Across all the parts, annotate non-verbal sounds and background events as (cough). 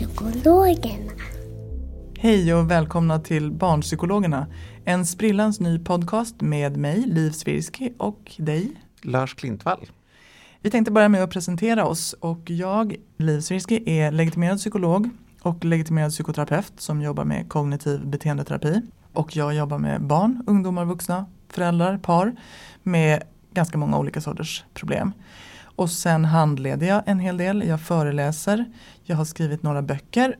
Barnpsykologerna. Hej och välkomna till Barnpsykologerna. En sprillans ny podcast med mig, Liv Svirsky och dig. Lars Klintvall. Vi tänkte börja med att presentera oss och jag, Liv Svirsky, är legitimerad psykolog och legitimerad psykoterapeut som jobbar med kognitiv beteendeterapi. Och jag jobbar med barn, ungdomar, vuxna, föräldrar, par med ganska många olika sorters problem. Och sen handleder jag en hel del, jag föreläser, jag har skrivit några böcker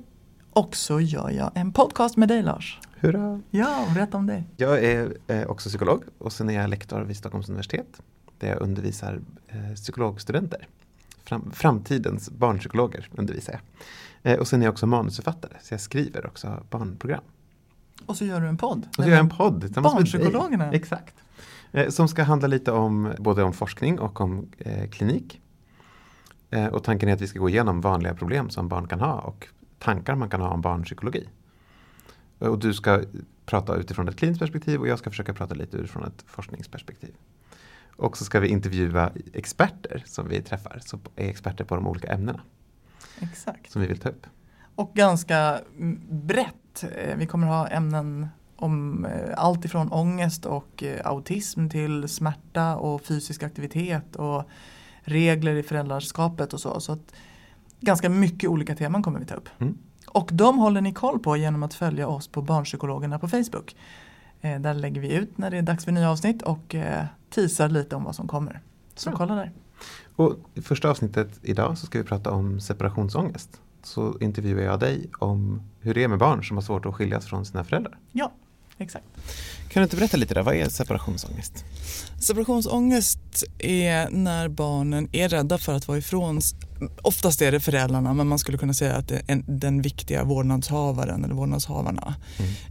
och så gör jag en podcast med dig Lars. Hurra! Ja, berätta om dig. Jag är eh, också psykolog och sen är jag lektor vid Stockholms universitet där jag undervisar eh, psykologstudenter. Fram, framtidens barnpsykologer undervisar jag. Eh, och sen är jag också manusförfattare så jag skriver också barnprogram. Och så gör du en podd. Och så gör jag en podd tillsammans med dig. Barnpsykologerna. Exakt. Eh, som ska handla lite om både om forskning och om eh, klinik. Eh, och tanken är att vi ska gå igenom vanliga problem som barn kan ha och tankar man kan ha om barnpsykologi. Och du ska prata utifrån ett kliniskt perspektiv och jag ska försöka prata lite utifrån ett forskningsperspektiv. Och så ska vi intervjua experter som vi träffar, som är experter på de olika ämnena. Exakt. Som vi vill ta upp. Och ganska brett. Vi kommer ha ämnen om eh, allt ifrån ångest och eh, autism till smärta och fysisk aktivitet och regler i föräldraskapet och så. Så att ganska mycket olika teman kommer vi ta upp. Mm. Och de håller ni koll på genom att följa oss på Barnpsykologerna på Facebook. Eh, Där lägger vi ut när det är dags för nya avsnitt och eh, teasar lite om vad som kommer. Så Bra. kolla där. Och i första avsnittet idag så ska vi prata om separationsångest. Så intervjuar jag dig om hur det är med barn som har svårt att skiljas från sina föräldrar. Ja, exakt. Kan du inte berätta lite där, vad är separationsångest? Separationsångest är när barnen är rädda för att vara ifrån, oftast är det föräldrarna men man skulle kunna säga att det är en, den viktiga vårdnadshavaren eller vårdnadshavarna.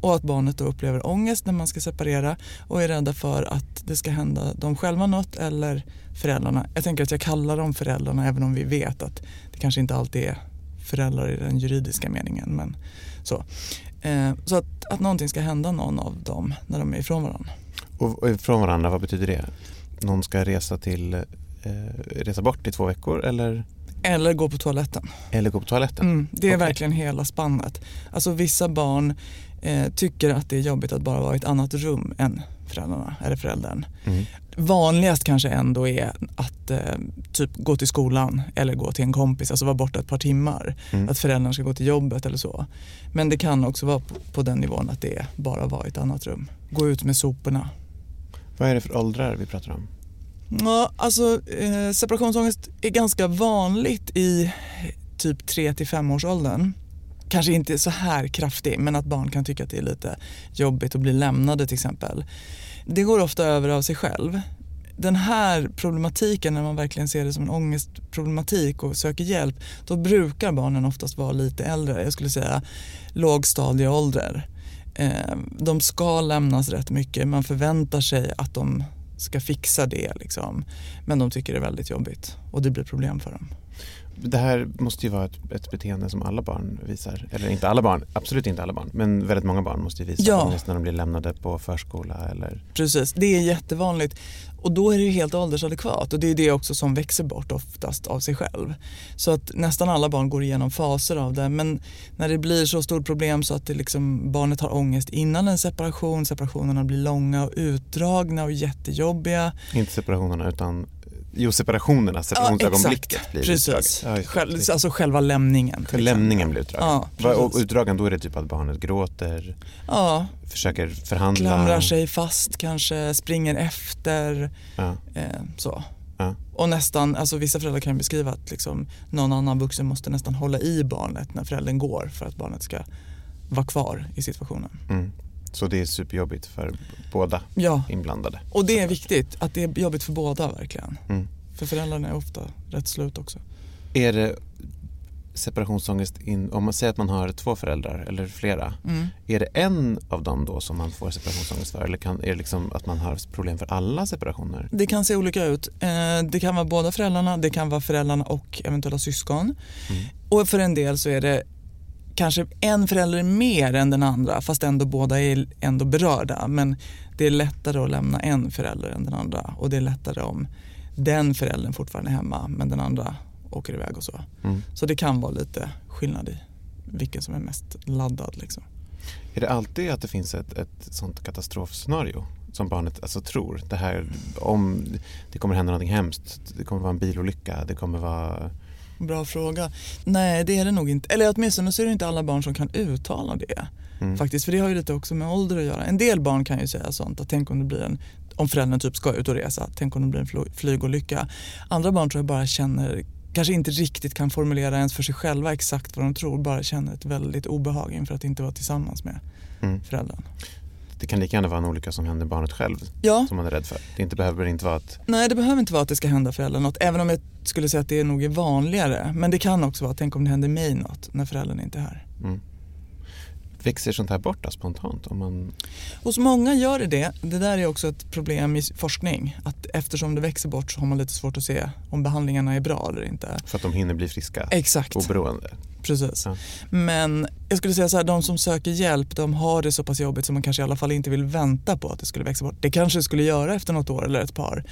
Och att barnet då upplever ångest när man ska separera och är rädda för att det ska hända dem själva något eller föräldrarna. Jag tänker att jag kallar dem föräldrarna även om vi vet att det kanske inte alltid är föräldrar i den juridiska meningen. Men så så att, att någonting ska hända någon av dem när de är ifrån varandra. Och, och från varandra, vad betyder det? Någon ska resa till eh, resa bort i två veckor eller, Eller gå på toaletten. eller gå på toaletten? Mm, det är Okej. verkligen hela spannet. Alltså vissa barn eh, tycker att det är jobbigt att bara vara i ett annat rum än föräldrarna eller föräldern. Mm. Vanligast kanske ändå är att eh, typ gå till skolan eller gå till en kompis, alltså vara borta ett par timmar. Mm. Att föräldrarna ska gå till jobbet eller så. Men det kan också vara på, på den nivån att det bara vara i ett annat rum. Gå ut med soporna. Vad är det för åldrar vi pratar om? Ja, alltså eh, separationsångest är ganska vanligt i typ 3 till 5 års åldern. Kanske inte så här kraftig men att barn kan tycka att det är lite jobbigt att bli lämnade till exempel. Det går ofta över av sig själv. Den här problematiken när man verkligen ser det som en ångestproblematik och söker hjälp då brukar barnen oftast vara lite äldre, jag skulle säga lågstadieålder. Ehm, de ska lämnas rätt mycket. Man förväntar sig att de ska fixa det. Liksom. Men de tycker det är väldigt jobbigt och det blir problem för dem. Det här måste ju vara ett, ett, beteende som alla barn visar. Eller inte alla barn, absolut inte alla barn. Men väldigt många barn måste ju visa Ja. ångest när de blir lämnade på förskola eller Precis, det är jättevanligt. Och då är det ju helt åldersadekvat och det är det också som växer bort oftast av sig själv. Så att nästan alla barn går igenom faser av det men när det blir så stort problem så att det liksom, barnet har ångest innan en separation, separationerna blir långa och utdragna och jättejobbiga. inte separationerna utan Jo, separationerna, separationsögonblicket exakt. blir Precis. Ja. Själv, alltså själva lämningen. Lämningen blir utdragen. Ja, och utdragen, då är det typ att barnet gråter, Ja, försöker förhandla. klamrar sig fast kanske, springer efter. Ja, Eh, så. ja. Och nästan, alltså vissa föräldrar kan beskriva att liksom någon annan vuxen måste nästan hålla i barnet när föräldern går för att barnet ska vara kvar i situationen. Mm. Så det är superjobbigt för båda Ja, inblandade. och det är viktigt att det är jobbigt för båda verkligen. Mm. För föräldrarna är ofta rätt slut också. Är det separationsångest, in, om man säger att man har två föräldrar eller flera, Mm. är det en av dem då som man får separationsångest för? Eller kan, är det liksom att man har problem för alla separationer? Det kan se olika ut. Eh, Det kan vara båda föräldrarna, det kan vara föräldrarna och eventuella syskon. Mm. Och för en del så är det kanske en förälder mer än den andra fast ändå båda är ändå berörda. Men det är lättare att lämna en förälder än den andra och det är lättare om den föräldern fortfarande är hemma men den andra åker iväg och så. Mm. Så det kan vara lite skillnad i vilken som är mest laddad. Liksom. Är det alltid att det finns ett, ett sånt katastrofscenario som barnet alltså tror? Det här om det kommer hända någonting hemskt, det kommer vara en bilolycka, det kommer vara... Bra fråga. Nej, det är det nog inte. Eller åtminstone så är det inte alla barn som kan uttala det. Mm. Faktiskt, för det har ju lite också med ålder att göra. En del barn kan ju säga sånt att tänk om det blir en, om föräldern typ ska ut och resa, tänk om det blir en fly- flygolycka. Andra barn tror jag bara känner, kanske inte riktigt kan formulera ens för sig själva exakt vad de tror, bara känner ett väldigt obehag inför att inte vara tillsammans med Mm. föräldern. Det kan lika gärna vara en olycka som händer barnet själv Ja, som man är rädd för. Det inte behöver inte vara att... nej det behöver inte vara att det ska hända föräldern något, även om jag skulle säga att det nog är vanligare. Men det kan också vara, tänk om det händer mig något när föräldern inte är här. Mm. Växer sånt här bort spontant? Om man... Hos många gör det det. Det där är också ett problem i forskning. Att eftersom det växer bort så har man lite svårt att se om behandlingarna är bra eller inte. För att de hinner bli friska? Exakt, Oberoende? Precis. Ja. Men jag skulle säga så här, de som söker hjälp de har det så pass jobbigt som man kanske i alla fall inte vill vänta på att det skulle växa bort. Det kanske det skulle göra efter något år eller ett par.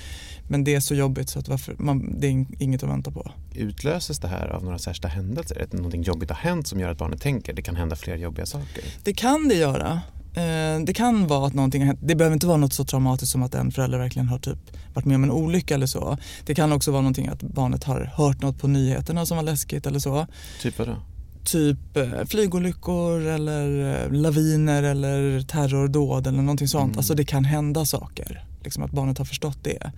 Men det är så jobbigt så att varför, man, det är inget att vänta på. Utlöses det här av några särskilda händelser? Är det någonting jobbigt har hänt som gör att barnet tänker det kan hända fler jobbiga saker? Det kan det göra. Eh, Det kan vara att någonting har hänt. Det behöver inte vara något så traumatiskt som att en förälder verkligen har typ varit med om en olycka eller så. Det kan också vara någonting att barnet har hört något på nyheterna som var läskigt eller så. Typ vadå? Typ eh, flygolyckor eller eh, laviner eller terrordåd eller någonting sånt. Mm. Alltså det kan hända saker. Liksom att barnet har förstått det.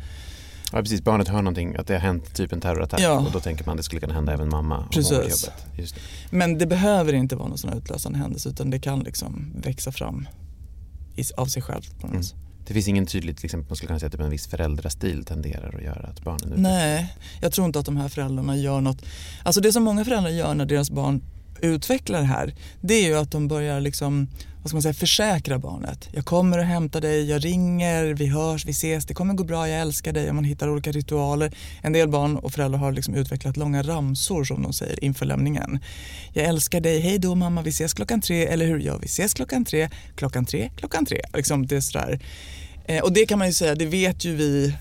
Ja precis, barnet hör någonting, att det har hänt typ en terrorattack Ja. och då tänker man det skulle kunna hända även mamma Precis. det. Men det behöver inte vara någon sån här utlösande händelse utan det kan liksom växa fram i, av sig självt på något Mm. Det finns ingen tydligt, till exempel, man skulle kunna säga att typ en viss föräldrastil tenderar att göra att barnen. Nej, jag tror inte att de här föräldrarna gör något. Alltså det som många föräldrar gör när deras barn utvecklar det här, det är ju att de börjar liksom, vad ska man säga, försäkra barnet. Jag kommer och hämtar dig, jag ringer, vi hörs, vi ses, det kommer gå bra, jag älskar dig och man hittar olika ritualer. En del barn och föräldrar har liksom utvecklat långa ramsor som de säger inför lämningen. Jag älskar dig, hej då mamma, vi ses klockan tre, eller hur? Ja, vi ses klockan tre, klockan tre, klockan tre. Liksom det är sådär. Eh, och det kan man ju säga, det vet ju vi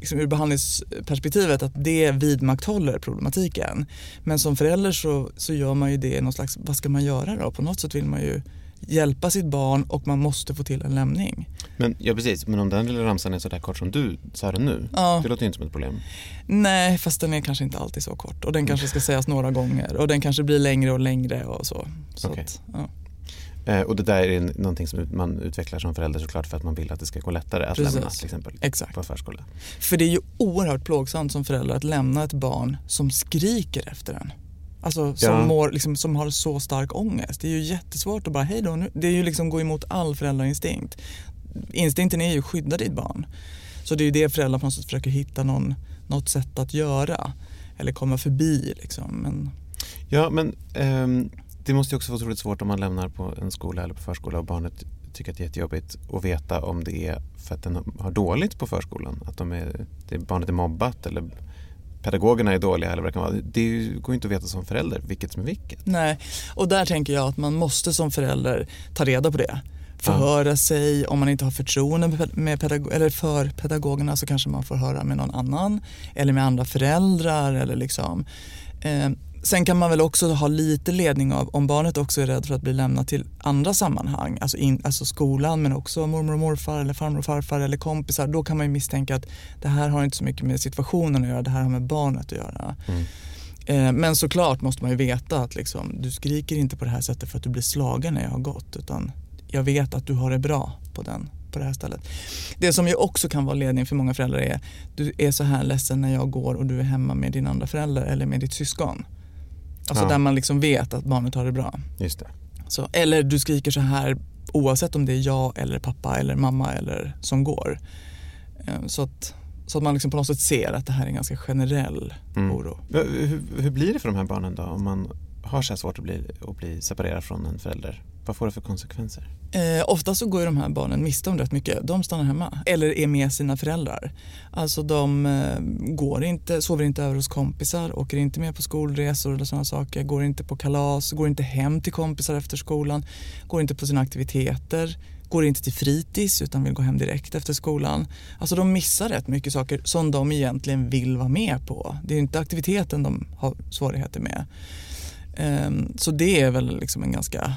liksom ur behandlingsperspektivet att det vidmakthåller problematiken. Men som förälder så, så gör man ju det i någon slags, vad ska man göra då? På något sätt vill man ju hjälpa sitt barn och man måste få till en lämning. Men, ja precis, men om den lilla ramsan är så där kort som du sa den nu, Ja. det låter ju inte som ett problem. Nej, fast den är kanske inte alltid så kort och den kanske ska sägas några gånger och den kanske blir längre och längre och så. så Okej. att, ja. Eh, och det där är någonting som man utvecklar som förälder såklart för att man vill att det ska gå lättare att Precis. lämna till exempel Exakt. på förskola. För det är ju oerhört plågsamt som förälder att lämna ett barn som skriker efter en. Alltså som, Ja. mår, liksom, som har så stark ångest. Det är ju jättesvårt att bara, hej då nu. Det är ju liksom gå emot all föräldrainstinkt. Instinkten är ju att skydda ditt barn. Så det är ju det föräldrar på något sätt försöker hitta någon, något sätt att göra. Eller komma förbi liksom. Men, Ja, men ehm, Det måste ju också vara otroligt svårt om man lämnar på en skola eller på förskola och barnet tycker att det är jättejobbigt att veta om det är för att den har dåligt på förskolan. Att de är, det barnet är mobbat eller pedagogerna är dåliga eller vad det kan vara. Det går inte att veta som förälder vilket som är vilket. Nej, och där tänker jag att man måste som förälder ta reda på det. Förhöra sig, om man inte har förtroende med pedagog eller för pedagogerna så kanske man får höra med någon annan eller med andra föräldrar. Eller liksom. Sen kan man väl också ha lite ledning av om barnet också är rädd för att bli lämnat till andra sammanhang, alltså, in, alltså skolan men också mormor och morfar eller farmor och farfar eller kompisar. Då kan man ju misstänka att det här har inte så mycket med situationen att göra, det här har med barnet att göra. Mm. Eh, men såklart måste man ju veta att liksom, du skriker inte på det här sättet för att du blir slagen när jag har gått utan jag vet att du har det bra på den på det här stället. Det som ju också kan vara ledning för många föräldrar är du är så här ledsen när jag går och du är hemma med din andra förälder eller med ditt syskon. Alltså ja. där man liksom vet att barnet har det bra. Just det. Så, eller du skriker så här oavsett om det är jag eller pappa eller mamma eller som går. Eh, så att, så att man liksom på något sätt ser att det här är en ganska generell mm. oro. Hur, hur, blir det för de här barnen då om man har så här svårt att bli, att bli separerad från en förälder? Vad får det för konsekvenser? Eh, ofta så går ju de här barnen miste om rätt mycket. De stannar hemma eller är med sina föräldrar. Alltså de eh, går inte, sover inte över hos kompisar, åker inte med på skolresor eller sådana saker, går inte på kalas, går inte hem till kompisar efter skolan, går inte på sina aktiviteter, går inte till fritids utan vill gå hem direkt efter skolan. Alltså de missar rätt mycket saker som de egentligen vill vara med på. Det är inte aktiviteten de har svårigheter med. Eh, så det är väl liksom en ganska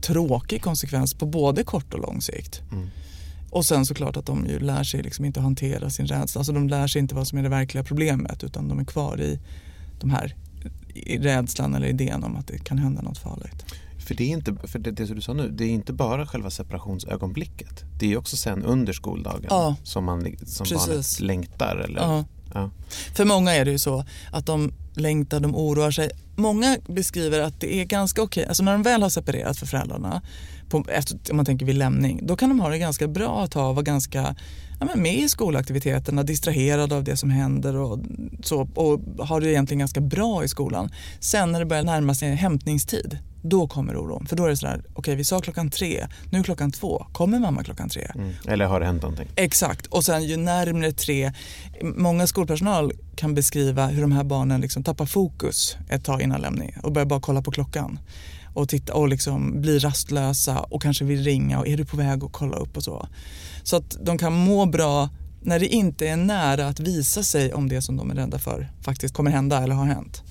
tråkig konsekvens på både kort och lång sikt. Mm. Och sen såklart att de ju lär sig liksom inte att hantera sin rädsla. Alltså de lär sig inte vad som är det verkliga problemet utan de är kvar i de här i rädslan eller idén om att det kan hända något farligt. För det är inte, för det, det du sa nu, det är inte bara själva separationsögonblicket. Det är också sen under skoldagen ja, som, man, som barnet längtar. Eller, ja. Ja. För många är det ju så att de längtar, de oroar sig. Många beskriver att det är ganska okej, alltså när de väl har separerat för föräldrarna, på, efter, om man tänker vid lämning, då kan de ha det ganska bra att ha, vara ganska ja, men med i skolaktiviteterna, distraherade av det som händer och, så, och har det egentligen ganska bra i skolan. Sen när det börjar närma sig hämtningstid, då kommer oron. För då är det sådär, okej okay, vi sa klockan tre, nu är klockan två, kommer mamma klockan tre? Mm. Eller har det hänt någonting? Exakt, och sen ju närmre tre, många skolpersonal kan beskriva hur de här barnen liksom tappar fokus ett tag innan lämning och börjar bara kolla på klockan och, titta, och liksom blir rastlösa och kanske vill ringa och är du på väg att kolla upp och så. Så att de kan må bra när det inte är nära att visa sig om det som de är rädda för faktiskt kommer hända eller har hänt.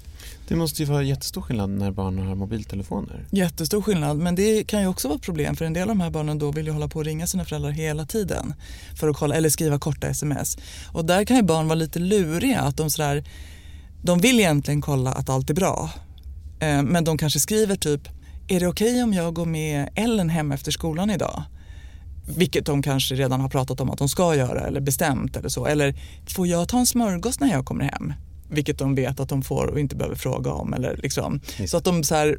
Det måste ju vara jättestor skillnad när barnen har mobiltelefoner. Jättestor skillnad, men det kan ju också vara ett problem för en del av de här barnen då vill ju hålla på och ringa sina föräldrar hela tiden för att kolla, eller skriva korta sms. Och där kan ju barn vara lite luriga, att de sådär, de vill egentligen kolla att allt är bra. Eh, men de kanske skriver typ, är det okej okay om jag går med Ellen hem efter skolan idag? Vilket de kanske redan har pratat om att de ska göra eller bestämt eller så. Eller får jag ta en smörgås när jag kommer hem? Vilket de vet att de får och inte behöver fråga om. Eller liksom. Så att de så här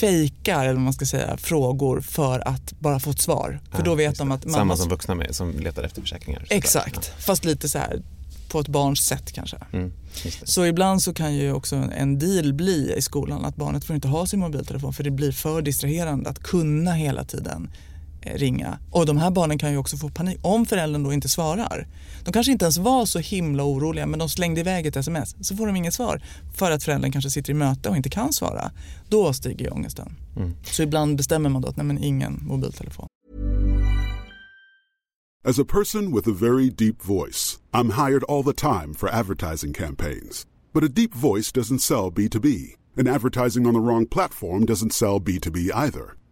fejkar, eller vad man ska säga, frågor för att bara få ett svar. För då vet de att. Samma som vuxna med, som letar efter försäkringar. Exakt, ja. fast lite så här på ett barns sätt kanske. Mm, så ibland så kan ju också en deal bli i skolan att barnet får inte ha sin mobiltelefon för det blir för distraherande att kunna hela tiden ringa. Och de här barnen kan ju också få panik om föräldern då inte svarar. De kanske inte ens var så himla oroliga men de slängde iväg ett sms så får de inget svar för att föräldern kanske sitter i möte och inte kan svara. Då stiger ju ångesten. Mm. Så ibland bestämmer man då att nej men ingen mobiltelefon. As a person with a very deep voice, I'm hired all the time for advertising campaigns. But a deep voice doesn't sell B2B, and advertising on the wrong platform doesn't sell B2B either.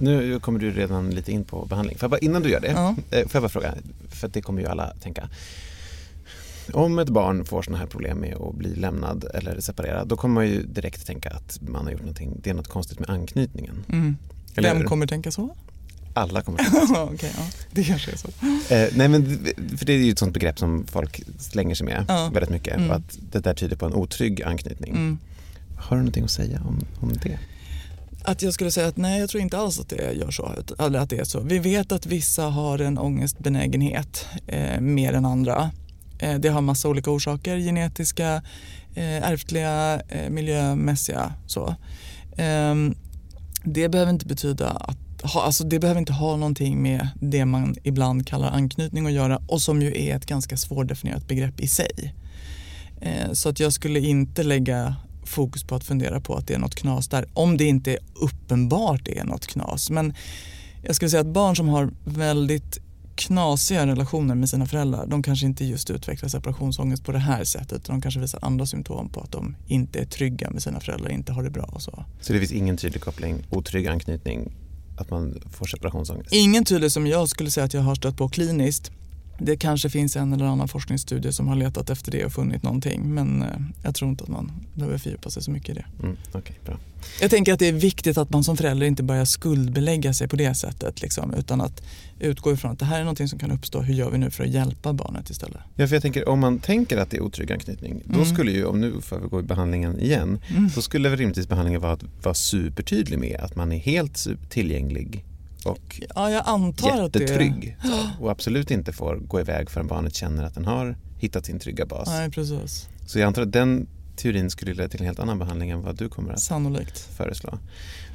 Nu kommer du redan lite in på behandling. För bara, innan du gör det, Ja. eh, får jag bara fråga, för det kommer ju alla tänka. Om ett barn får sådana här problem med att bli lämnad eller separerad, då kommer man ju direkt tänka att man har gjort någonting, det är något konstigt med anknytningen. Mm. Vem hur? kommer tänka så? Alla kommer (laughs) tänka Okej, ja. det kanske är så. Eh, nej men, för det är ju ett sånt begrepp som folk slänger sig med Ja. väldigt mycket. Mm. Att det där tyder på en otrygg anknytning. Mm. Har du någonting att säga om, om det? Att jag skulle säga att nej, jag tror inte alls att det gör så. Eller att det är så. Vi vet att vissa har en ångestbenägenhet eh, mer än andra. Eh, det har massa olika orsaker, genetiska, eh, ärftliga, eh, miljömässiga. Så. Ehm, det behöver inte betyda att ha, alltså det behöver inte ha någonting med det man ibland kallar anknytning att göra och som ju är ett ganska svårdefinierat begrepp i sig. Eh, Så att jag skulle inte lägga fokus på att fundera på att det är något knas där. Om det inte är uppenbart är något knas. Men jag skulle säga att barn som har väldigt knasiga relationer med sina föräldrar, de kanske inte just utvecklar separationsångest på det här sättet. De kanske visar andra symptom på att de inte är trygga med sina föräldrar, inte har det bra och så. Så det finns ingen tydlig koppling, otrygg anknytning, att man får separationsångest? Ingen tydlig som jag skulle säga att jag har stött på kliniskt. Det kanske finns en eller annan forskningsstudie som har letat efter det och funnit någonting men eh, jag tror inte att man behöver fördjupa sig så mycket i det. Mm, Okej, bra. Jag tänker att det är viktigt att man som förälder inte börjar skuldbelägga sig på det sättet liksom, utan att utgå ifrån att det här är någonting som kan uppstå. Hur gör vi nu för att hjälpa barnet istället? Ja, för jag tänker om man tänker att det är otrygg anknytning, då Mm. skulle ju, om nu får vi gå i behandlingen igen, då skulle väl rimligtvis behandlingen vara att vara supertydlig med att man är helt tillgänglig och Ja, jag antar att det... jättetrygg. Så, (gasps) och absolut inte får gå iväg förrän barnet känner att den har hittat sin trygga bas. Nej, precis. Så jag antar att den teorin skulle leda till en helt annan behandling än vad du kommer att Sannolikt. föreslå.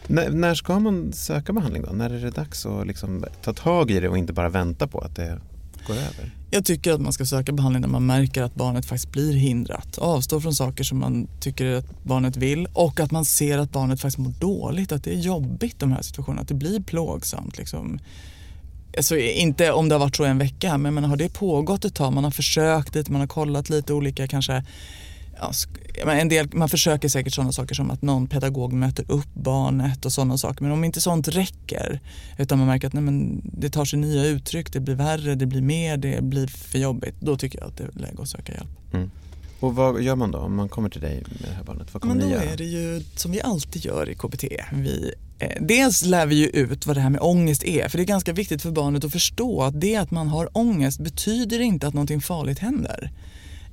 När, när ska man söka behandling då? När är det dags att liksom ta tag i det och inte bara vänta på att det går över? Jag tycker att man ska söka behandling när man märker att barnet faktiskt blir hindrat. Avstå från saker som man tycker att barnet vill och att man ser att barnet faktiskt mår dåligt, att det är jobbigt de här situationerna, att det blir plågsamt. Liksom. Alltså, inte om det har varit så en vecka, men, men har det pågått ett tag, man har försökt lite, man har kollat lite olika kanske Ja, en del, man försöker säkert sådana saker som att någon pedagog möter upp barnet och sådana saker. Men om inte sånt räcker utan man märker att nej, men det tar sig nya uttryck, det blir värre, det blir mer, det blir för jobbigt. Då tycker jag att det är läge att söka hjälp. Mm. Och vad gör man då om man kommer till dig med det här barnet? Vad kommer Men då ni göra? är det ju som vi alltid gör i KBT. Vi, eh, dels lär vi ju ut vad det här med ångest är. För det är ganska viktigt för barnet att förstå att det att man har ångest betyder inte att någonting farligt händer.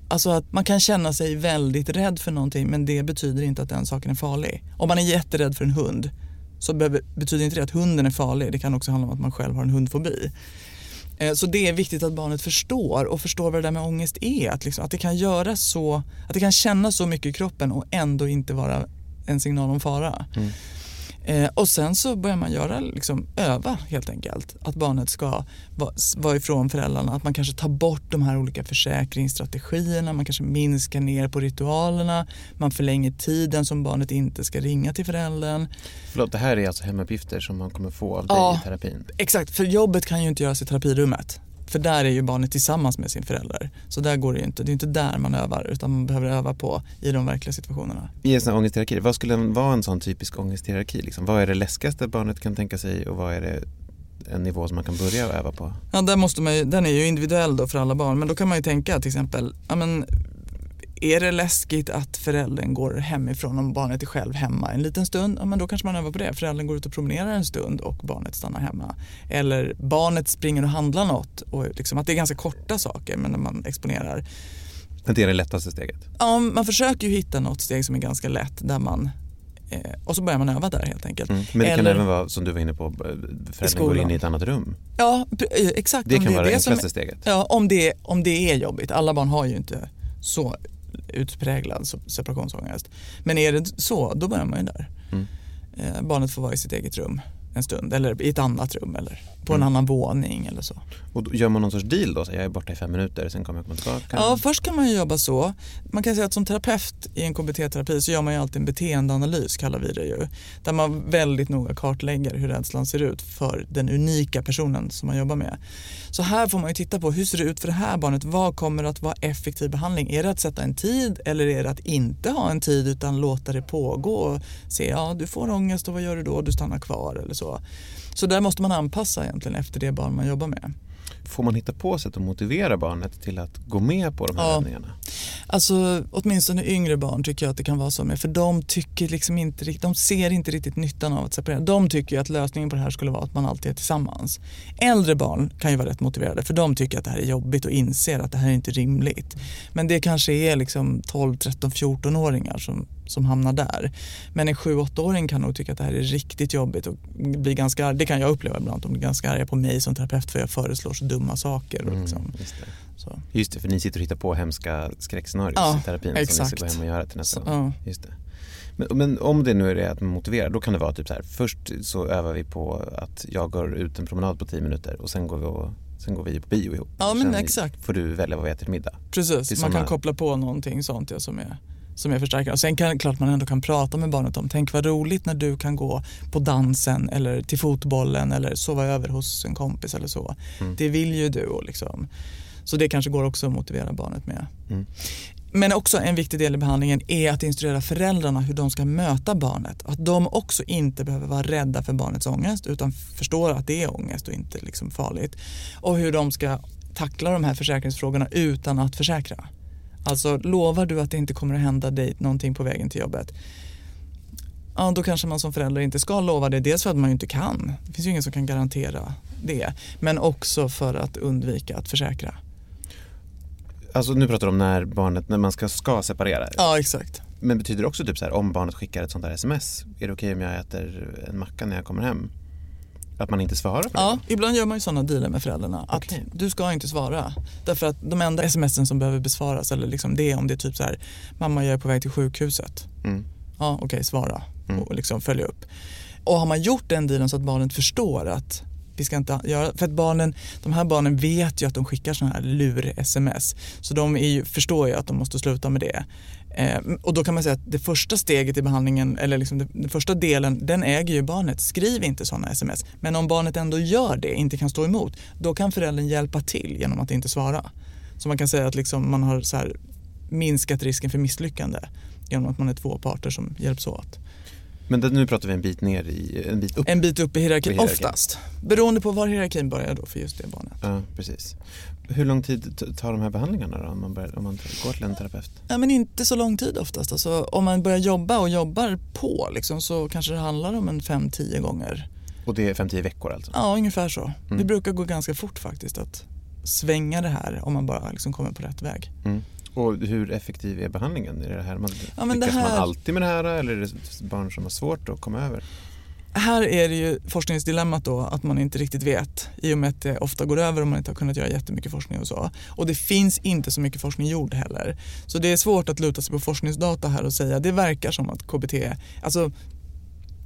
Alltså att man kan känna sig väldigt rädd för någonting men det betyder inte att den saken är farlig. Om man är jätterädd för en hund så betyder inte det att hunden är farlig. Det kan också handla om att man själv har en hundfobi. Eh, så det är viktigt att barnet förstår och förstår vad det där med ångest är. Att, liksom, att det kan göra så, att det kan kännas så mycket i kroppen och ändå inte vara en signal om fara. Mm. Eh, och sen så börjar man göra, liksom, öva helt enkelt. Att barnet ska vara, vara ifrån föräldrarna. Att man kanske tar bort de här olika försäkringsstrategierna. Man kanske minskar ner på ritualerna. Man förlänger tiden som barnet inte ska ringa till föräldern. Förlåt, det här är alltså hemuppgifter som man kommer få av dig Ja. i terapin? Exakt, för jobbet kan ju inte göras i terapirummet. För där är ju barnet tillsammans med sin förälder. Så där går det ju inte. Det är inte där man övar utan man behöver öva på i de verkliga situationerna. I en sån här ångesthierarki, vad skulle vara en sån typisk ångesthierarki? Liksom? Vad är det läskigaste barnet kan tänka sig och vad är det en nivå som man kan börja öva på? Ja, där måste man ju, den är ju individuell då för alla barn men då kan man ju tänka till exempel, ja, men, är det läskigt att föräldern går hemifrån om barnet är själv hemma en liten stund? Ja, men då kanske man övar på det. Föräldern går ut och promenerar en stund och barnet stannar hemma. Eller barnet springer och handlar något. Och liksom, att det är ganska korta saker men när man exponerar. Men det är det lättaste steget? Ja, man försöker ju hitta något steg som är ganska lätt där man eh, och så börjar man öva där helt enkelt. Mm. Men det kan Eller- även vara, som du var inne på, föräldern går in i ett annat rum. Ja, eh, exakt. Det kan är vara det enklaste steget. Ja, om det, om det är jobbigt. Alla barn har ju inte så utpräglad se- separationsångest. Men är det så, då börjar man ju där. Mm. Eh, barnet får vara i sitt eget rum en stund eller i ett annat rum eller på Mm. en annan våning eller så. Och gör man någon sorts deal då? Så jag är borta i fem minuter, sen kommer jag komma tillbaka? Ja, först kan man ju jobba så. Man kan säga att som terapeut i en KBT-terapi så gör man ju alltid en beteendeanalys kallar vi det ju. Där man väldigt noga kartlägger hur rädslan ser ut för den unika personen som man jobbar med. Så här får man ju titta på hur ser det ut för det här barnet? Vad kommer att vara effektiv behandling? Är det att sätta en tid eller är det att inte ha en tid utan låta det pågå och se, ja du får ångest och vad gör du då? Du stannar kvar eller så. Så där måste man anpassa egentligen efter det barn man jobbar med. Får man hitta på sätt att motivera barnet till att gå med på de här Ja. övningarna? Alltså åtminstone yngre barn tycker jag att det kan vara så med för de tycker liksom inte de ser inte riktigt nyttan av att separera. De tycker att lösningen på det här skulle vara att man alltid är tillsammans. Äldre barn kan ju vara rätt motiverade för de tycker att det här är jobbigt och inser att det här är inte rimligt. Men det kanske är liksom 12, 13, 14-åringar som, som hamnar där. Men en 7-8-åring kan nog tycka att det här är riktigt jobbigt och bli ganska arg. Det kan jag uppleva ibland, de blir ganska arga på mig som terapeut för jag föreslår så dumma saker. Och liksom, Mm, just, det. just det, för ni sitter och hittar på hemska skräckscenarier Ja, i terapin som ni exakt. ska gå hem och göra till nästa Så, gång. ja. Just det. Men, men om det nu är det att man motiverar, då kan det vara typ så här, först så övar vi på att jag går ut en promenad på 10 minuter och sen går vi, och, sen går vi på bio ihop. Ja, men sen exakt. får du välja vad vi äter till middag. Precis, man kan koppla på någonting sånt ja, som är som är förstärkande. Och sen kan klart man ändå kan prata med barnet om, tänk vad roligt när du kan gå på dansen eller till fotbollen eller sova över hos en kompis eller så. Mm. Det vill ju du. Och liksom. Så det kanske går också att motivera barnet med. Mm. Men också en viktig del i behandlingen är att instruera föräldrarna hur de ska möta barnet. Att de också inte behöver vara rädda för barnets ångest utan förstår att det är ångest och inte liksom farligt. Och hur de ska tackla de här försäkringsfrågorna utan att försäkra. Alltså lovar du att det inte kommer att hända dig någonting på vägen till jobbet? Ja, då kanske man som förälder inte ska lova det. Dels för att man ju inte kan. Det finns ju ingen som kan garantera det. Men också för att undvika att försäkra. Alltså nu pratar du om när barnet, när man ska, ska separera. Ja, exakt. Men betyder det också typ så här, om barnet skickar ett sånt där sms, är det okej om jag äter en macka när jag kommer hem? Att man inte svarar på det? Ja, ibland gör man ju sådana dealer med föräldrarna. Att du ska inte svara. Därför att de enda smsen som behöver besvaras eller liksom det är om det är typ så här, mamma jag är på väg till sjukhuset. Mm. Ja, okej, svara Mm. och liksom följa upp. Och har man gjort den dealen så att barnet förstår att vi ska inte göra, för att barnen, de här barnen vet ju att de skickar sådana här lur-sms. Så de ju, förstår ju att de måste sluta med det. Eh, och då kan man säga att det första steget i behandlingen, eller liksom det- den första delen, den äger ju barnet. Skriv inte sådana sms. Men om barnet ändå gör det, inte kan stå emot, då kan föräldern hjälpa till genom att inte svara. Så man kan säga att liksom man har så här minskat risken för misslyckande genom att man är två parter som hjälps åt. Men det, nu pratar vi en bit ner i, en bit upp. En bit upp i hierarkin, hierarkin. oftast. Beroende på var hierarkin börjar då för just det barnet. Ja, precis. Hur lång tid tar de här behandlingarna då om man, börjar, om man går till en terapeut? Ja, men inte så lång tid oftast. Alltså, om man börjar jobba och jobbar på liksom, så kanske det handlar om en 5-10 gånger. Och det är 5-10 veckor alltså? Ja, ungefär så. Det Mm. brukar gå ganska fort faktiskt att svänga det här om man bara liksom kommer på rätt väg. Mm. Och hur effektiv är behandlingen? Är det här man, Ja, men det lyckas här- man alltid med det här eller är det barn som har svårt att komma över? Här är det ju forskningsdilemmat då att man inte riktigt vet i och med att det ofta går över och man inte har kunnat göra jättemycket forskning och så. Och det finns inte så mycket forskning gjord heller. Så det är svårt att luta sig på forskningsdata här och säga det verkar som att KBT, alltså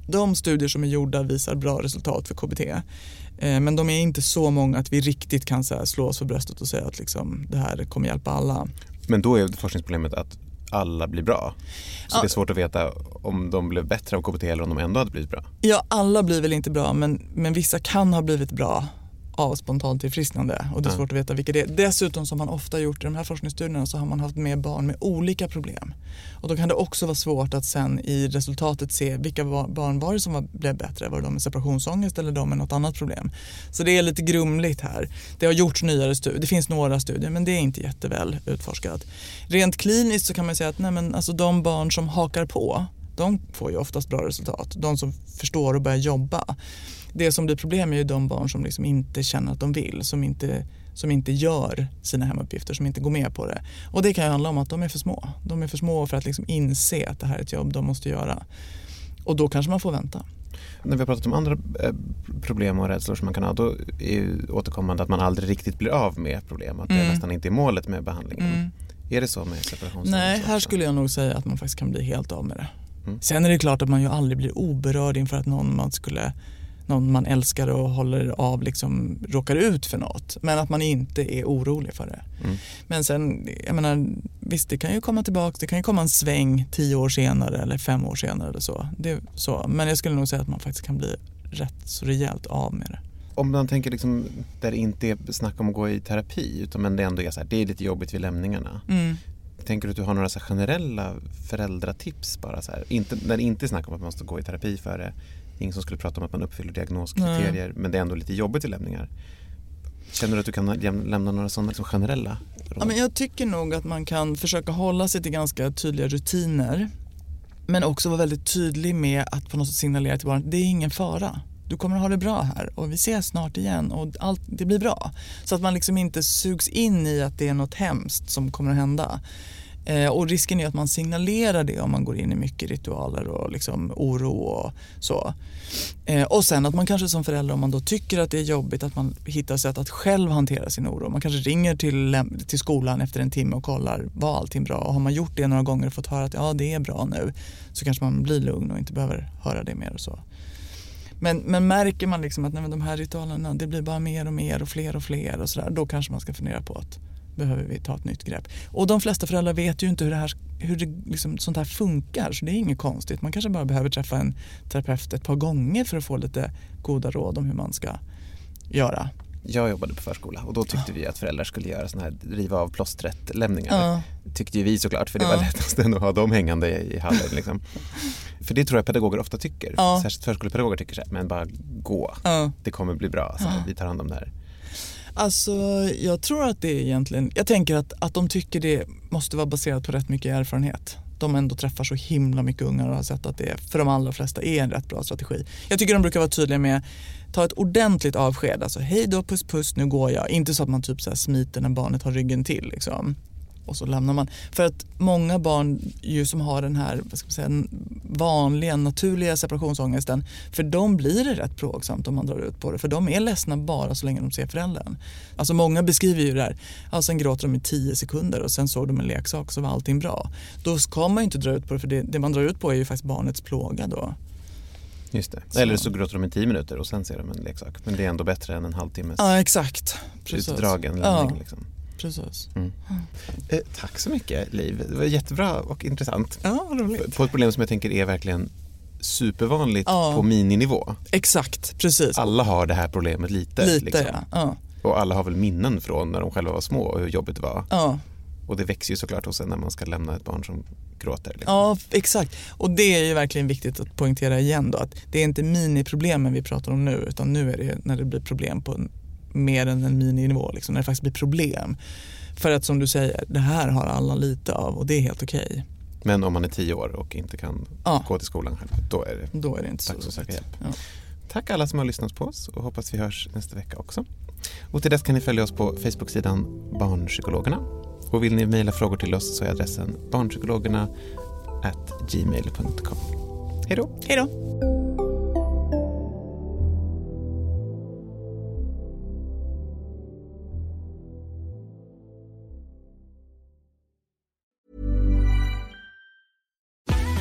de studier som är gjorda visar bra resultat för KBT. Eh, Men de är inte så många att vi riktigt kan så här slå oss för bröstet och säga att liksom, det här kommer hjälpa alla. Men då är forskningsproblemet att alla blir bra. Så Ja. det är svårt att veta om de blev bättre av KBT eller om de ändå hade blivit bra. Ja, alla blir väl inte bra men, men vissa kan ha blivit bra av spontant tillfrisknande och det är svårt att veta vilka det är. Dessutom som man ofta gjort i de här forskningsstudierna så har man haft med barn med olika problem. Och då kan det också vara svårt att sen i resultatet se vilka ba- barn var det som var, blev bättre. Var det de med separationsångest eller de med något annat problem? Så det är lite grumligt här. Det har gjorts nyare studier, det finns några studier men det är inte jätteväl utforskat. Rent kliniskt så kan man säga att nej men, alltså, de barn som hakar på de får ju oftast bra resultat. De som förstår och börjar jobba. Det som blir problem är ju de barn som liksom inte känner att de vill, som inte, som inte gör sina hemuppgifter, som inte går med på det. Och det kan ju handla om att de är för små. De är för små för att liksom inse att det här är ett jobb de måste göra. Och då kanske man får vänta. När vi har pratat om andra eh, problem och rädslor som man kan ha, då är ju återkommande att man aldrig riktigt blir av med problem, att det Mm. nästan inte är målet med behandlingen. Mm. Är det så med separationsångest? Nej, här skulle jag nog säga att man faktiskt kan bli helt av med det. Mm. Sen är det klart att man ju aldrig blir oberörd inför att någon man skulle någon man älskar och håller av liksom råkar ut för något. Men att man inte är orolig för det. Mm. Men sen, jag menar, visst det kan ju komma tillbaka, det kan ju komma en sväng tio år senare eller fem år senare eller så. Det, så. Men jag skulle nog säga att man faktiskt kan bli rätt så rejält av med det. Om man tänker liksom, där det inte är snack om att gå i terapi, utan men det ändå är så här, det är lite jobbigt vid lämningarna. Mm. Tänker du att du har några så generella föräldratips bara så här? Inte, när det inte är snack om att man måste gå i terapi för det. Ingen som skulle prata om att man uppfyller diagnoskriterier men det är ändå lite jobbigt i lämningar. Känner du att du kan läm- lämna några sådana liksom generella råd? Ja, men jag tycker nog att man kan försöka hålla sig till ganska tydliga rutiner. Men också vara väldigt tydlig med att på något sätt signalera till barnet det är ingen fara. Du kommer att ha det bra här och vi ses snart igen och allt, det blir bra. Så att man liksom inte sugs in i att det är något hemskt som kommer att hända. Eh, och risken är att man signalerar det om man går in i mycket ritualer och liksom oro och så. Eh, och sen att man kanske som förälder om man då tycker att det är jobbigt att man hittar sätt att själv hantera sin oro. Man kanske ringer till, till skolan efter en timme och kollar var allting bra och har man gjort det några gånger och fått höra att ja det är bra nu så kanske man blir lugn och inte behöver höra det mer och så. Men, men märker man liksom att nej, de här ritualerna det blir bara mer och mer och fler och fler och sådär då kanske man ska fundera på att behöver vi ta ett nytt grepp. Och de flesta föräldrar vet ju inte hur, det här, hur det, liksom, sånt här funkar så det är inget konstigt. Man kanske bara behöver träffa en terapeut ett par gånger för att få lite goda råd om hur man ska göra. Jag jobbade på förskola och då tyckte vi att föräldrar skulle göra såna här riva av plåstret-lämningar. Ja. Tyckte ju vi såklart för det var Ja. lättast att ha dem hängande i hallen. Liksom. för det tror jag pedagoger ofta tycker. Ja. Särskilt förskolepedagoger tycker så här, men bara gå. Ja. Det kommer bli bra, så vi tar hand om det här. Alltså, jag tror att det är egentligen, jag tänker att, att de tycker det måste vara baserat på rätt mycket erfarenhet. De ändå träffar så himla mycket ungar och har sett att det för de allra flesta är en rätt bra strategi. Jag tycker de brukar vara tydliga med ta ett ordentligt avsked, alltså hej då puss puss nu går jag. Inte så att man typ så här smiter när barnet har ryggen till liksom. Och så lämnar man. För att många barn ju som har den här vad ska man säga, vanliga naturliga separationsångesten för dem blir det rätt plågsamt om man drar ut på det. För de är ledsna bara så länge de ser föräldern. Alltså många beskriver ju det här, ja, sen gråter de i tio sekunder och sen såg de en leksak så var allting bra. Då ska man ju inte dra ut på det för det, det man drar ut på är ju faktiskt barnets plåga då. Just det. Så. Eller så gråter de i tio minuter och sen ser de en leksak. Men det är ändå bättre än en halvtimmes Ja exakt. Precis. utdragen Ja, lämning. Liksom. Precis. Eh, tack så mycket Liv. Det var jättebra och intressant. Ja, roligt. På ett problem som jag tänker är verkligen supervanligt Ja. på mininivå. Exakt, precis. Alla har det här problemet lite. Lite liksom. ja. ja. Och alla har väl minnen från när de själva var små och hur jobbigt det var. ja. Och det växer ju såklart hos en när man ska lämna ett barn som gråter. Liksom. Ja, exakt. Och det är ju verkligen viktigt att poängtera igen då att det är inte miniproblemen vi pratar om nu utan nu är det när det blir problem på mer än en mininivå, liksom, när det faktiskt blir problem. För att som du säger, det här har alla lite av och det är helt okej. Men om man är tio år och inte kan Ja. gå till skolan själv, då är det Då är det inte så dags att söka hjälp. Ja. Tack alla som har lyssnat på oss och hoppas vi hörs nästa vecka också. Och till dess kan ni följa oss på Facebook-sidan Barnpsykologerna. Och vill ni mejla frågor till oss så är adressen barnpsykologerna gmail.com. Hej då! Hej då!